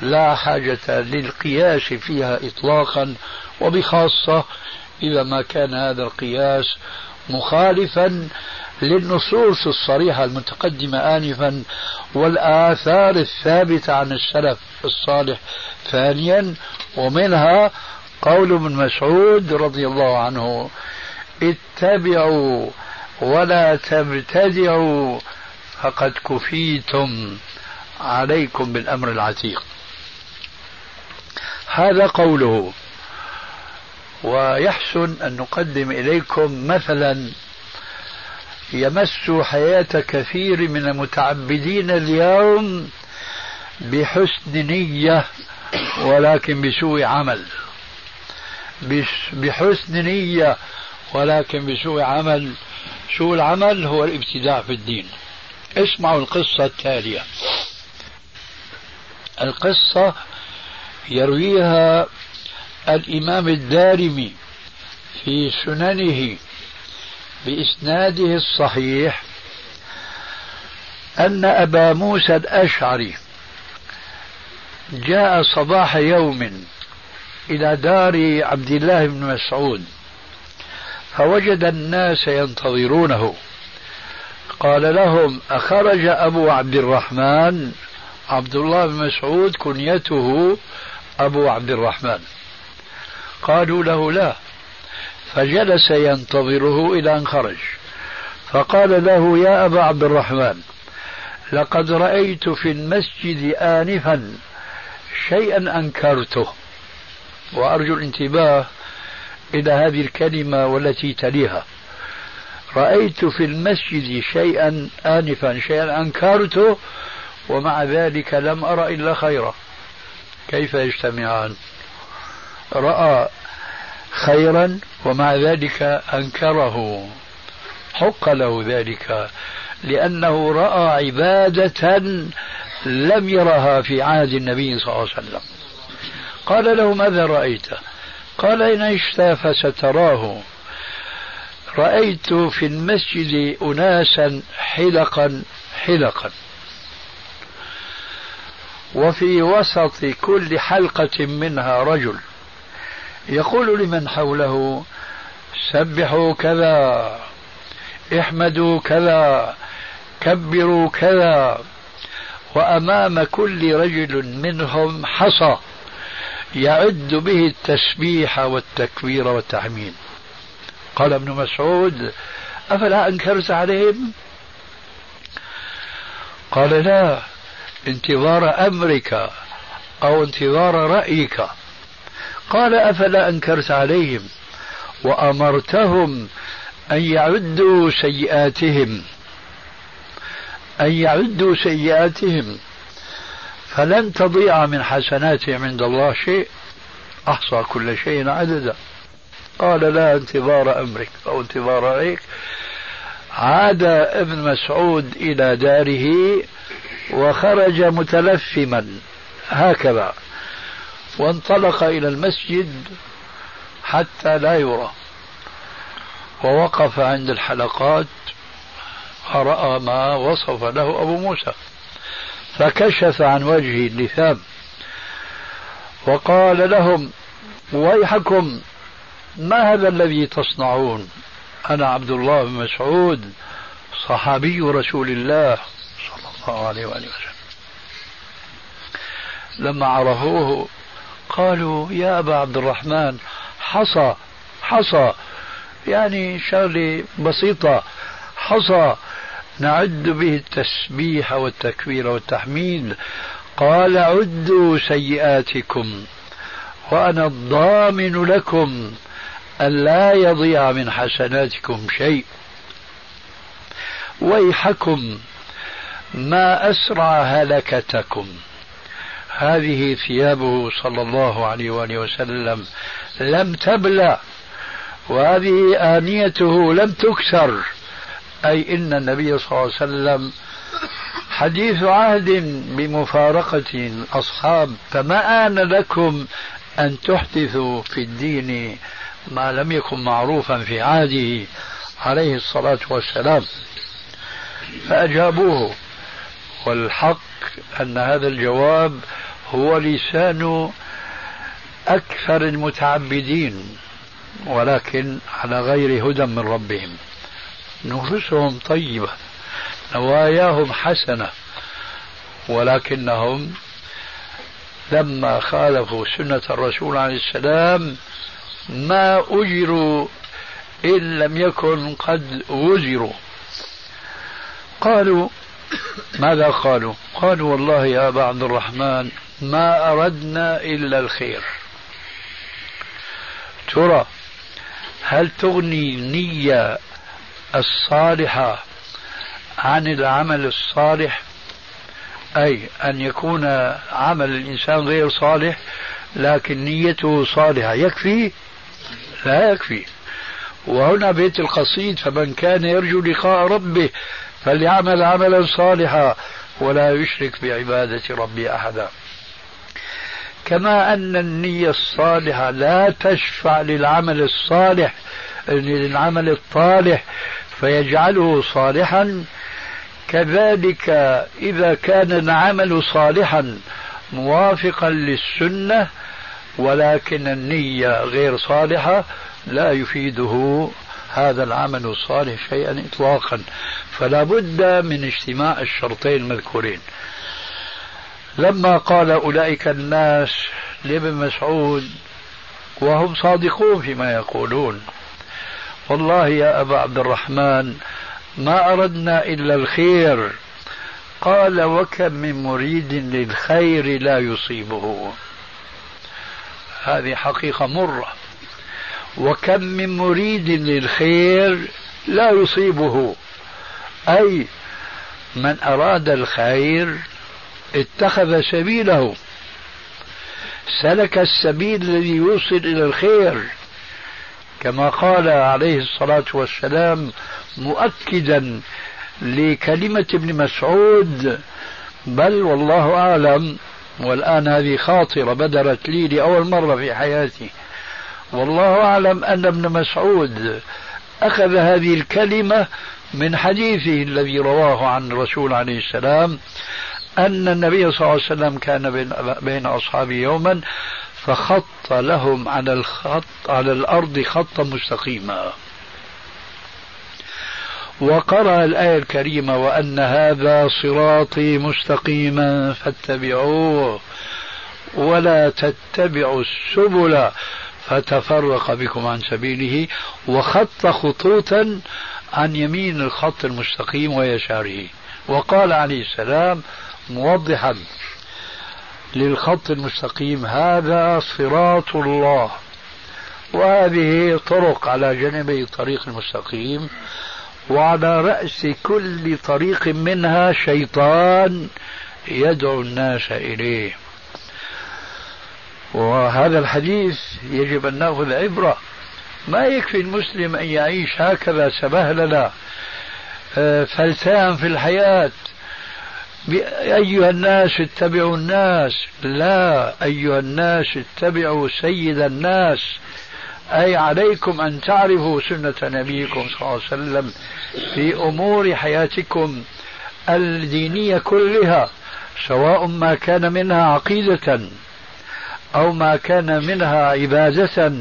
لا حاجة للقياس فيها إطلاقا وبخاصة إذا ما كان هذا القياس مخالفا للنصوص الصريحة المتقدمة آنفا والآثار الثابتة عن السلف الصالح ثانيا. ومنها قول ابن مسعود رضي الله عنه اتبعوا ولا تبتدعوا فقد كفيتم عليكم بالأمر العتيق. هذا قوله. ويحسن أن نقدم إليكم مثلا يمس حياة كثير من المتعبدين اليوم بحسن نية ولكن بسوء عمل. بحسن نية ولكن بسوء عمل. سوء العمل هو الابتداع في الدين. اسمعوا القصة التالية. القصة يرويها الإمام الدارمي في سننه بإسناده الصحيح أن أبا موسى الأشعري جاء صباح يوم إلى دار عبد الله بن مسعود فوجد الناس ينتظرونه. قال لهم أخرج أبو عبد الرحمن عبد الله بن مسعود كنيته أبو عبد الرحمن. قالوا له لا فجلس ينتظره إلى أن خرج. فقال له يا أبا عبد الرحمن لقد رأيت في المسجد آنفا شيئا أنكرته. وأرجو الانتباه إلى هذه الكلمة والتي تليها. رأيت في المسجد شيئا آنفا شيئا أنكرته ومع ذلك لم أرى إلا خيرا. كيف يجتمعان؟ رأى خيرا ومع ذلك أنكره. حق له ذلك لأنه رأى عبادة لم يرها في عهد النبي صلى الله عليه وسلم. قال له ماذا رأيت؟ قال إن عشت فستراه رأيت في المسجد أناسا حلقا حلقا. وفي وسط كل حلقة منها رجل يقول لمن حوله سبحوا كذا احمدوا كذا كبروا كذا. وأمام كل رجل منهم حصى يعد به التسبيح والتكبير والتحميد. قال ابن مسعود أفلا أنكرت عليهم؟ قال لا انتظار أمرك أو انتظار رأيك. قال أفلا أنكرت عليهم؟ وأمرتهم أن يعدوا سيئاتهم. أن يعدوا سيئاتهم. فلن تضيع من حسناتهم عند الله شيء. أحصى كل شيء عددا. قال لا انتظار أمرك أو انتظار رأيك. عاد ابن مسعود إلى داره وخرج متلثما هكذا. وانطلق إلى المسجد حتى لا يرى. ووقف عند الحلقات فرأى ما وصف له أبو موسى. فكشف عن وجهه اللثام. وقال لهم ويحكم ما هذا الذي تصنعون؟ أنا عبد الله بن مسعود صحابي رسول الله صلى الله عليه وآله وسلم. لما عرفوه قالوا يا أبا عبد الرحمن حصى حصى. يعني شغلة بسيطة حصى نعد به التسبيح والتكبير والتحميد قال عدوا سيئاتكم وأنا الضامن لكم. أن لا يضيع من حسناتكم شيء. ويحكم ما أسرع هلكتكم. هذه ثيابه صلى الله عليه وآله وسلم لم تبلى وهذه آنيته لم تكسر. أي إن النبي صلى الله عليه وسلم حديث عهد بمفارقة الأصحاب فما آن لكم أن تحدثوا في الدين ما لم يكن معروفا في عهده عليه الصلاة والسلام فأجابوه والحق أن هذا الجواب هو لسان أكثر المتعبدين ولكن على غير هدى من ربهم. نفوسهم طيبة نواياهم حسنة ولكنهم لما خالفوا سنة الرسول عليه السلام ما أجروا إن لم يكن قد وزروا. قالوا ماذا قالوا؟ قالوا والله يا أبا عبد الرحمن ما أردنا إلا الخير. ترى هل تغني النية الصالحة عن العمل الصالح؟ أي أن يكون عمل الإنسان غير صالح لكن نيته صالحة. يكفي لا يكفي وهنا بيت القصيد فمن كان يرجو لقاء ربه فليعمل عملا صالحا ولا يشرك بعبادة ربي أحدا. كما أن النية الصالحة لا تشفع للعمل الصالح للعمل الطالح فيجعله صالحا. كذلك إذا كان العمل صالحا موافقا للسنة ولكن النية غير صالحة لا يفيده هذا العمل الصالح شيئا إطلاقا. فلا بد من اجتماع الشرطين المذكورين. لما قال أولئك الناس لابن مسعود وهم صادقون فيما يقولون. والله يا أبا عبد الرحمن ما أردنا إلا الخير. قال وكم من مريد للخير لا يصيبه. هذه حقيقة مرة. وكم من مريد للخير لا يصيبه. أي من أراد الخير اتخذ سبيله. سلك السبيل الذي يوصل إلى الخير. كما قال عليه الصلاة والسلام مؤكدا لكلمة ابن مسعود بل والله أعلم والآن هذه خاطرة بدرت لي لأول مرة في حياتي. والله أعلم أن ابن مسعود أخذ هذه الكلمة من حديثه الذي رواه عن الرسول عليه السلام أن النبي صلى الله عليه وسلم كان بين, أصحابه يوما فخط لهم على الخط على الأرض خطا مستقيما. وقرأ الآية الكريمة وأن هذا صراطي مستقيما فاتبعوه ولا تتبعوا السبل فتفرق بكم عن سبيله وخط خطوطا عن يمين الخط المستقيم ويساره. وقال عليه السلام موضحا للخط المستقيم هذا صراط الله. وهذه طرق على جانبي الطريق المستقيم. وعلى رأس كل طريق منها شيطان يدعو الناس إليه. وهذا الحديث يجب أن نأخذ عبرة. ما يكفي المسلم أن يعيش هكذا سبهللة آه، فلتان في الحياة. أيها الناس اتبعوا الناس. لا أيها الناس اتبعوا سيد الناس. أي عليكم أن تعرفوا سنة نبيكم صلى الله عليه وسلم في أمور حياتكم الدينية كلها سواء ما كان منها عقيدة أو ما كان منها عبادة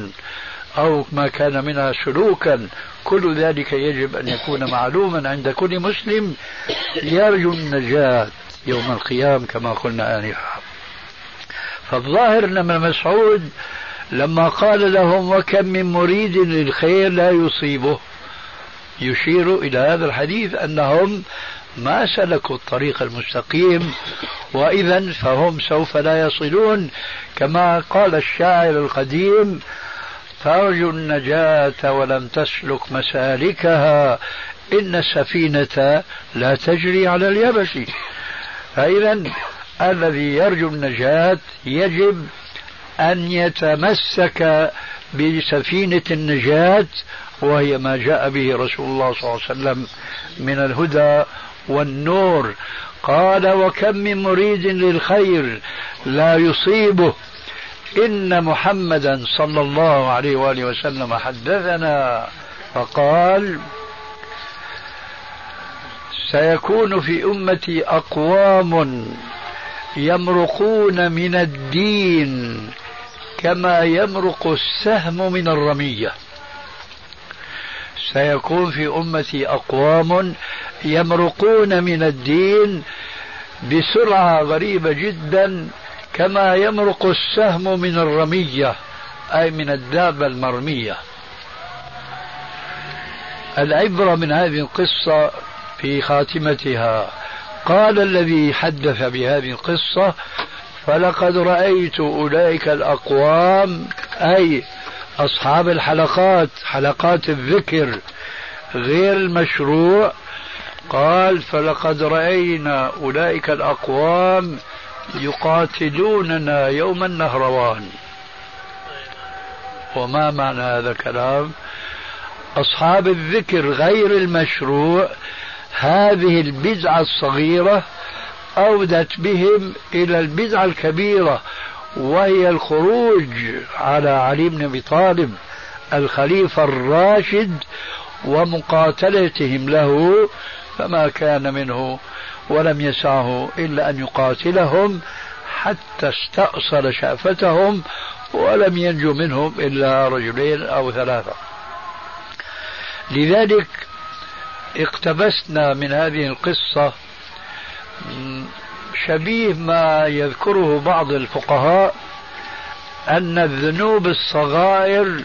أو ما كان منها سلوكا. كل ذلك يجب أن يكون معلوما عند كل مسلم يرجو النجاة يوم القيامة كما قلنا آنفا. فالظاهر أن ابن مسعود لما قال لهم وكم من مريد للخير لا يصيبه. يشير إلى هذا الحديث أنهم ما سلكوا الطريق المستقيم وإذا فهم سوف لا يصلون. كما قال الشاعر القديم ترجو النجاة ولم تسلك مسالكها إن السفينة لا تجري على اليبس فإذا الذي يرجو النجاة يجب أن يتمسك بسفينة النجاة وهي ما جاء به رسول الله صلى الله عليه وسلم من الهدى والنور. قال وكم من مريد للخير لا يصيبه. إن محمدا صلى الله عليه وآله وسلم حدثنا فقال سيكون في أمتي أقوام يمرقون من الدين كما يمرق السهم من الرمية. سيكون في أمتي أقوام يمرقون من الدين بسرعة غريبة جدا كما يمرق السهم من الرمية أي من الدابة المرمية. العبرة من هذه القصة في خاتمتها. قال الذي حدث بهذه القصة فلقد رأيت أولئك الأقوام أي أصحاب الحلقات حلقات الذكر غير المشروع. قال فلقد رأينا أولئك الأقوام يقاتلوننا يوم النهروان. وما معنى هذا الكلام؟ أصحاب الذكر غير المشروع هذه البدعة الصغيرة أودت بهم إلى البدعة الكبيرة وهي الخروج على علي بن أبي طالب الخليفة الراشد ومقاتلتهم له فما كان منه ولم يسعه إلا أن يقاتلهم حتى استأصل شأفتهم ولم ينجو منهم إلا رجلين أو ثلاثة. لذلك اقتبسنا من هذه القصة شبيه ما يذكره بعض الفقهاء أن الذنوب الصغائر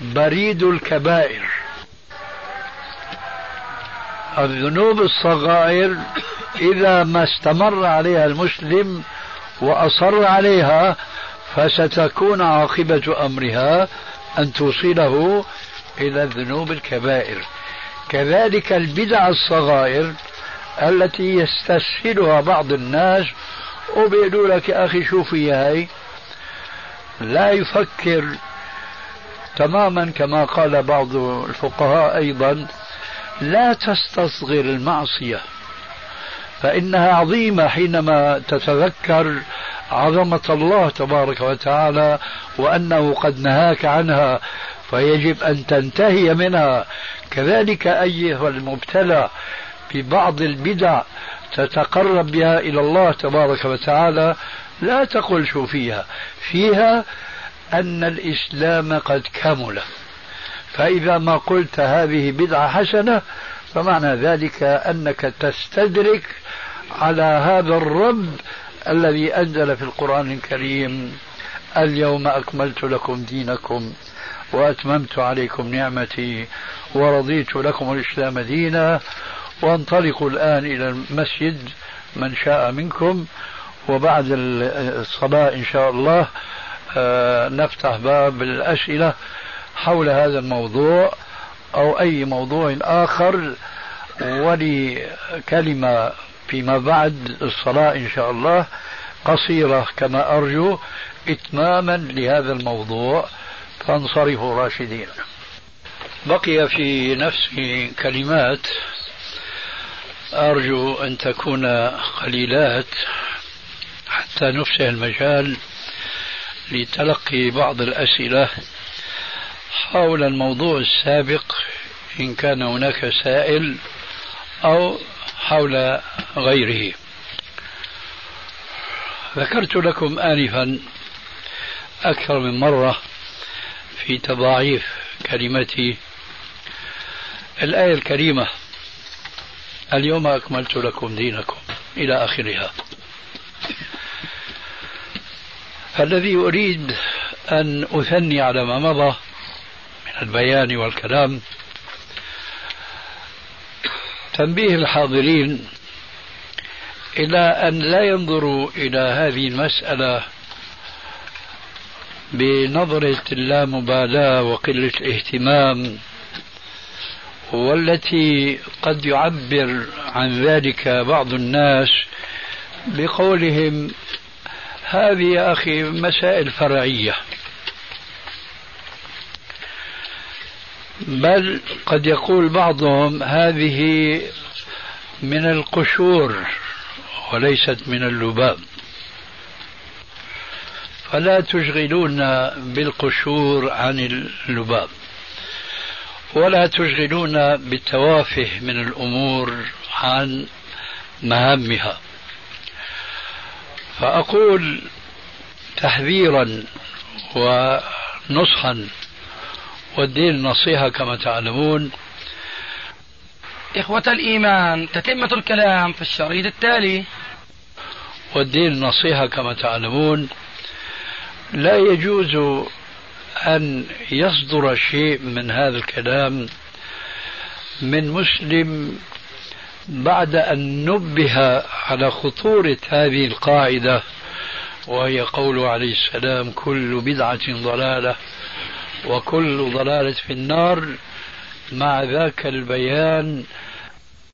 بريد الكبائر. الذنوب الصغائر إذا ما استمر عليها المسلم وأصر عليها فستكون عاقبة أمرها أن توصله إلى الذنوب الكبائر. كذلك البدع الصغائر التي يستسهلها بعض الناس وبيقولوا لك يا أخي شوفي هاي لا يفكر تماما كما قال بعض الفقهاء أيضا لا تستصغر المعصية فإنها عظيمة حينما تتذكر عظمة الله تبارك وتعالى وأنه قد نهاك عنها فيجب أن تنتهي منها. كذلك أيها المبتلى ببعض البدع تتقرب بها إلى الله تبارك وتعالى لا تقل شو فيها. فيها أن الإسلام قد كمل. فإذا ما قلت هذه بدعة حسنة فمعنى ذلك أنك تستدرك على هذا الرب الذي أنزل في القرآن الكريم اليوم أكملت لكم دينكم وأتممت عليكم نعمتي ورضيت لكم الإسلام دينا وانطلقوا الآن إلى المسجد من شاء منكم وبعد الصلاة إن شاء الله آه، نفتح باب الأسئلة حول هذا الموضوع أو أي موضوع آخر ولي كلمة فيما بعد الصلاة إن شاء الله قصيرة كما أرجو إتماما لهذا الموضوع. فانصرفوا راشدين. بقي في نفسي كلمات أرجو أن تكون قليلات حتى نفسح المجال لتلقي بعض الأسئلة حول الموضوع السابق إن كان هناك سائل أو حول غيره. ذكرت لكم آنفا أكثر من مرة في تضاعيف كلمتي. الآية الكريمة اليوم أكملت لكم دينكم إلى آخرها. فالذي أريد أن أثني على ما مضى من البيان والكلام تنبيه الحاضرين إلى أن لا ينظروا إلى هذه المسألة بنظرة اللامبالاة وقلة الاهتمام والتي قد يعبر عن ذلك بعض الناس بقولهم هذه يا أخي مسائل فرعية. بل قد يقول بعضهم هذه من القشور وليست من اللباب. فلا تشغلونا بالقشور عن اللباب. ولا تشغلونا بالتوافه من الأمور عن مهامها. فأقول تحذيرا ونصحا والدين نصيحة كما تعلمون.
إخوة الإيمان تتمة الكلام في الشريط التالي.
والدين نصيحة كما تعلمون. لا يجوز أن يصدر شيء من هذا الكلام من مسلم بعد أن نبه على خطورة هذه القاعدة وهي قوله عليه السلام كل بدعة ضلالة وكل ضلالة في النار. مع ذاك البيان